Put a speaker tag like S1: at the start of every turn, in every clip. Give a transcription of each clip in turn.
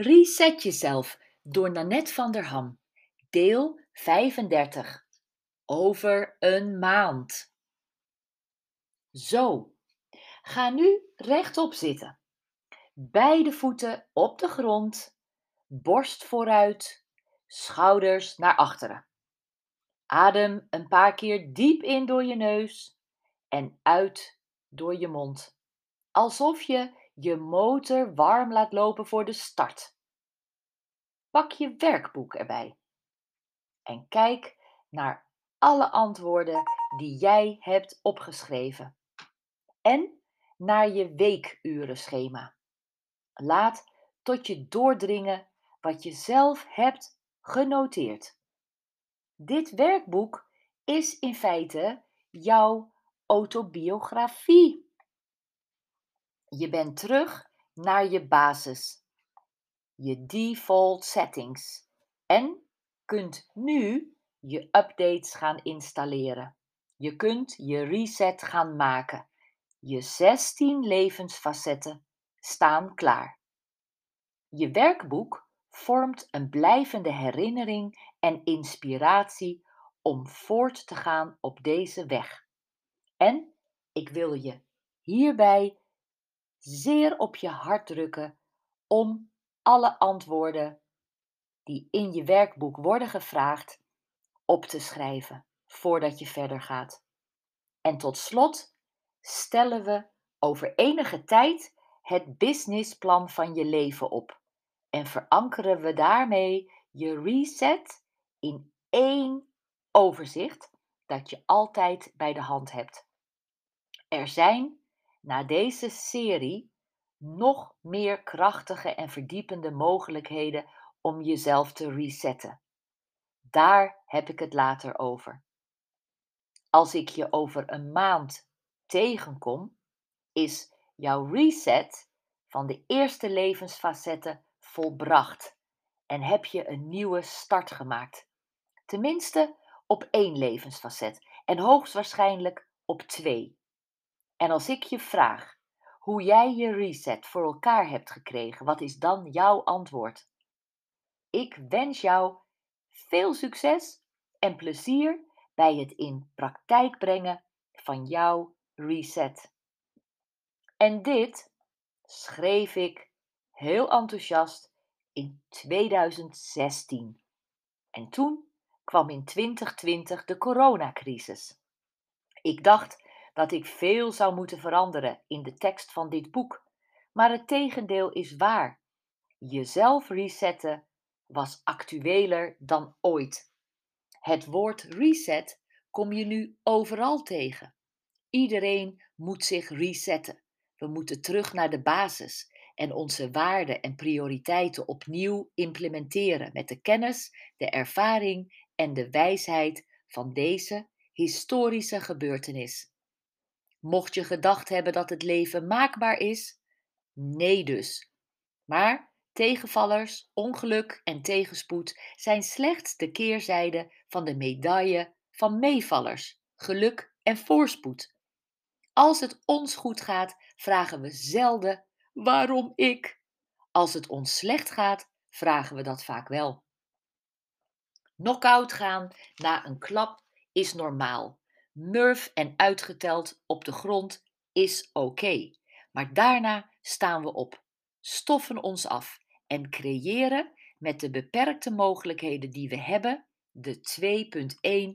S1: Reset jezelf door Nanette van der Ham. Deel 35. Over een maand. Zo. Ga nu rechtop zitten. Beide voeten op de grond. Borst vooruit. Schouders naar achteren. Adem een paar keer diep in door je neus en uit door je mond. Alsof je je motor warm laat lopen voor de start. Pak je werkboek erbij en kijk naar alle antwoorden die jij hebt opgeschreven en naar je weekurenschema. Laat tot je doordringen wat je zelf hebt genoteerd. Dit werkboek is in feite jouw autobiografie. Je bent terug naar je basis, je default settings en kunt nu je updates gaan installeren. Je kunt je reset gaan maken. Je 16 levensfacetten staan klaar. Je werkboek vormt een blijvende herinnering en inspiratie om voort te gaan op deze weg. En ik wil je hierbij zeer op je hart drukken om alle antwoorden die in je werkboek worden gevraagd op te schrijven voordat je verder gaat. En tot slot stellen we over enige tijd het businessplan van je leven op en verankeren we daarmee je reset in één overzicht dat je altijd bij de hand hebt. Er zijn na deze serie nog meer krachtige en verdiepende mogelijkheden om jezelf te resetten. Daar heb ik het later over. Als ik je over een maand tegenkom, is jouw reset van de eerste levensfacetten volbracht en heb je een nieuwe start gemaakt. Tenminste op één levensfacet en hoogstwaarschijnlijk op twee. En als ik je vraag hoe jij je reset voor elkaar hebt gekregen, wat is dan jouw antwoord? Ik wens jou veel succes en plezier bij het in praktijk brengen van jouw reset. En dit schreef ik heel enthousiast in 2016. En toen kwam in 2020 de coronacrisis. Ik dacht dat ik veel zou moeten veranderen in de tekst van dit boek, maar het tegendeel is waar. Jezelf resetten was actueler dan ooit. Het woord reset kom je nu overal tegen. Iedereen moet zich resetten. We moeten terug naar de basis en onze waarden en prioriteiten opnieuw implementeren met de kennis, de ervaring en de wijsheid van deze historische gebeurtenis. Mocht je gedacht hebben dat het leven maakbaar is, nee dus. Maar tegenvallers, ongeluk en tegenspoed zijn slechts de keerzijde van de medaille van meevallers, geluk en voorspoed. Als het ons goed gaat, vragen we zelden waarom ik. Als het ons slecht gaat, vragen we dat vaak wel. Knockout gaan na een klap is normaal. Murf en uitgeteld op de grond is oké. Maar daarna staan we op, stoffen ons af en creëren met de beperkte mogelijkheden die we hebben de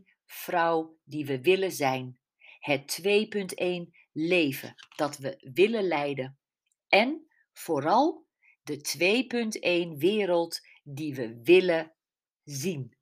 S1: 2.1 vrouw die we willen zijn. Het 2.1 leven dat we willen leiden. En vooral de 2.1 wereld die we willen zien.